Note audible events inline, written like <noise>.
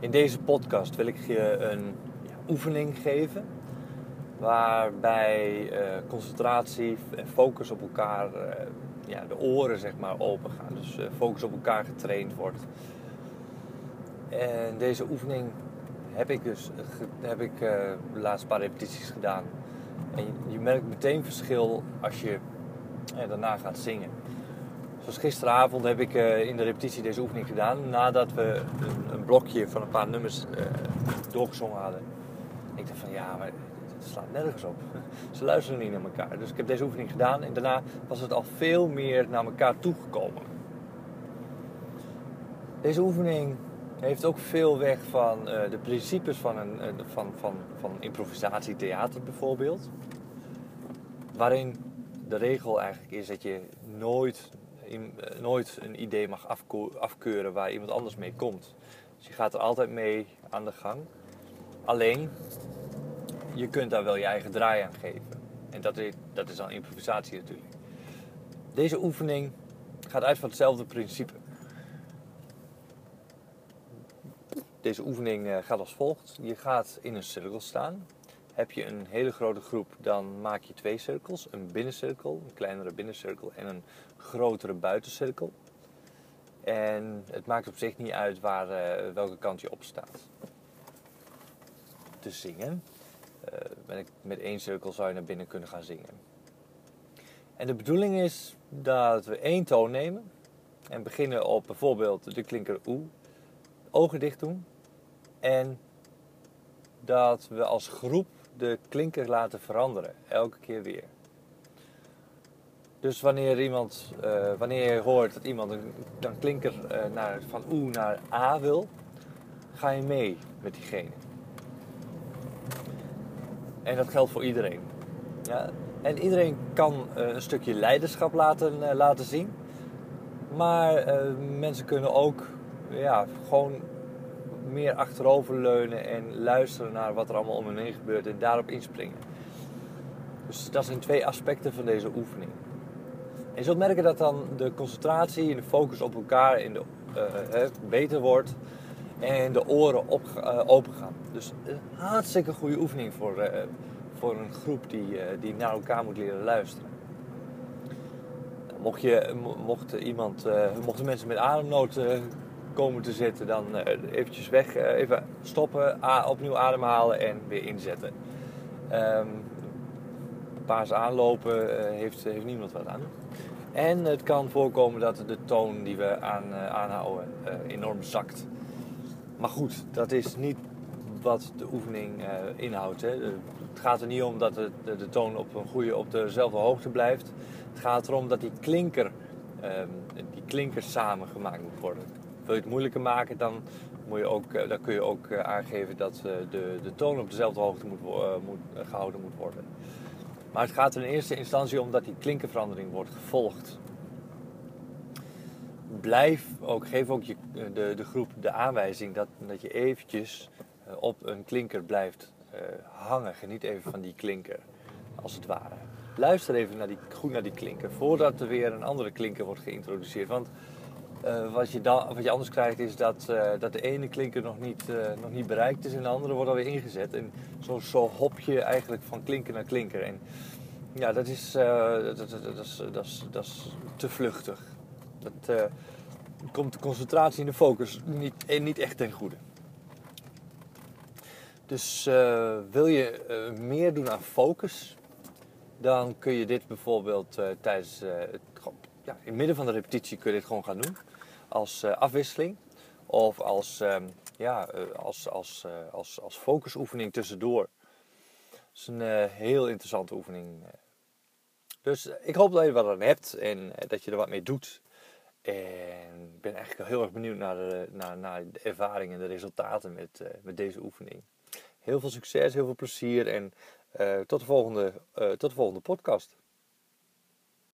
In deze podcast wil ik je een oefening geven waarbij uh, concentratie en focus op elkaar, uh, ja, de oren zeg maar open gaan. Dus uh, focus op elkaar getraind wordt. En deze oefening heb ik dus heb ik, de laatste paar repetities gedaan. En je merkt meteen verschil als je daarna gaat zingen. Zoals gisteravond heb ik in de repetitie deze oefening gedaan nadat we een, blokje van een paar nummers doorgezongen hadden. Ik dacht van ja, maar het slaat nergens op. <laughs> Ze luisteren niet naar elkaar. Dus ik heb deze oefening gedaan en daarna was het al veel meer naar elkaar toegekomen. Deze oefening heeft ook veel weg van uh, de principes van, een, van, van, van improvisatietheater bijvoorbeeld. Waarin de regel eigenlijk is dat je nooit, nooit een idee mag afkeuren waar iemand anders mee komt. Dus je gaat er altijd mee aan de gang. Alleen, je kunt daar wel je eigen draai aan geven. En dat is, dat is dan improvisatie natuurlijk. Deze oefening gaat uit van hetzelfde principe. Deze oefening eh, gaat als volgt. Je gaat in een cirkel staan. Heb je een hele grote groep, dan maak je twee cirkels. Een binnencirkel, een kleinere binnencirkel en een grotere buitencirkel. En het maakt op zich niet uit waar, uh, welke kant je op staat. Te zingen uh, met één cirkel zou je naar binnen kunnen gaan zingen. En de bedoeling is dat we één toon nemen en beginnen op bijvoorbeeld de klinker oe, ogen dicht doen en dat we als groep de klinker laten veranderen, elke keer weer. Dus wanneer, iemand, uh, wanneer je hoort dat iemand een, klinker uh, naar, van oe naar a wil, ga je mee met diegene. En dat geldt voor iedereen. Ja? En iedereen kan uh, een stukje leiderschap laten, laten zien. Maar mensen kunnen ook ja, gewoon meer achteroverleunen en luisteren naar wat er allemaal om hen heen gebeurt en daarop inspringen. Dus dat zijn twee aspecten van deze oefening. En je zult merken dat dan de concentratie en de focus op elkaar in de, beter wordt en de oren op, uh, open gaan. Dus een hartstikke goede oefening voor, uh, voor een groep die, die naar elkaar moet leren luisteren. Mocht, je, mocht, iemand, mochten mensen met ademnood komen te zitten, dan eventjes weg, even stoppen, opnieuw ademhalen en weer inzetten. Um, paas aanlopen heeft, heeft niemand wat aan. En het kan voorkomen dat de toon die we aan, aanhouden enorm zakt. Maar goed, dat is niet wat de oefening inhoudt. Hè. Het gaat er niet om dat de, de, toon op, een goede, op dezelfde hoogte blijft. Het gaat erom dat die klinker, um, die klinker samen gemaakt moet worden. Wil je het moeilijker maken, dan, moet je ook, dan kun je ook uh, aangeven dat de, de toon op dezelfde hoogte moet, moet, gehouden moet worden. Maar het gaat er in eerste instantie om dat die klinkerverandering wordt gevolgd blijf ook, geef ook je, de, de groep de aanwijzing dat, dat je eventjes op een klinker blijft hangen. Geniet even van die klinker, als het ware. Luister even naar die, goed naar die klinker, voordat er weer een andere klinker wordt geïntroduceerd. Want uh, wat, je dan, wat je anders krijgt is dat, dat de ene klinker nog niet, nog niet bereikt is en de andere wordt alweer ingezet. En zo, zo hop je eigenlijk van klinker naar klinker. En ja, dat is, dat, dat, dat, dat, is, dat is te vluchtig. Dat komt de concentratie en de focus niet, eh, niet echt ten goede. Dus wil je meer doen aan focus, dan kun je dit bijvoorbeeld tijdens het, ja, in het midden van de repetitie kun je dit gewoon gaan doen als afwisseling of als, ehm, ja, als, als, als, als focusoefening tussendoor. Dat is een heel interessante oefening. Dus ik hoop dat je wat aan hebt en dat je er wat mee doet. En ik ben eigenlijk heel erg benieuwd naar de, naar, naar de ervaring en de resultaten met, met deze oefening. Heel veel succes, heel veel plezier en tot, de volgende, tot de volgende podcast.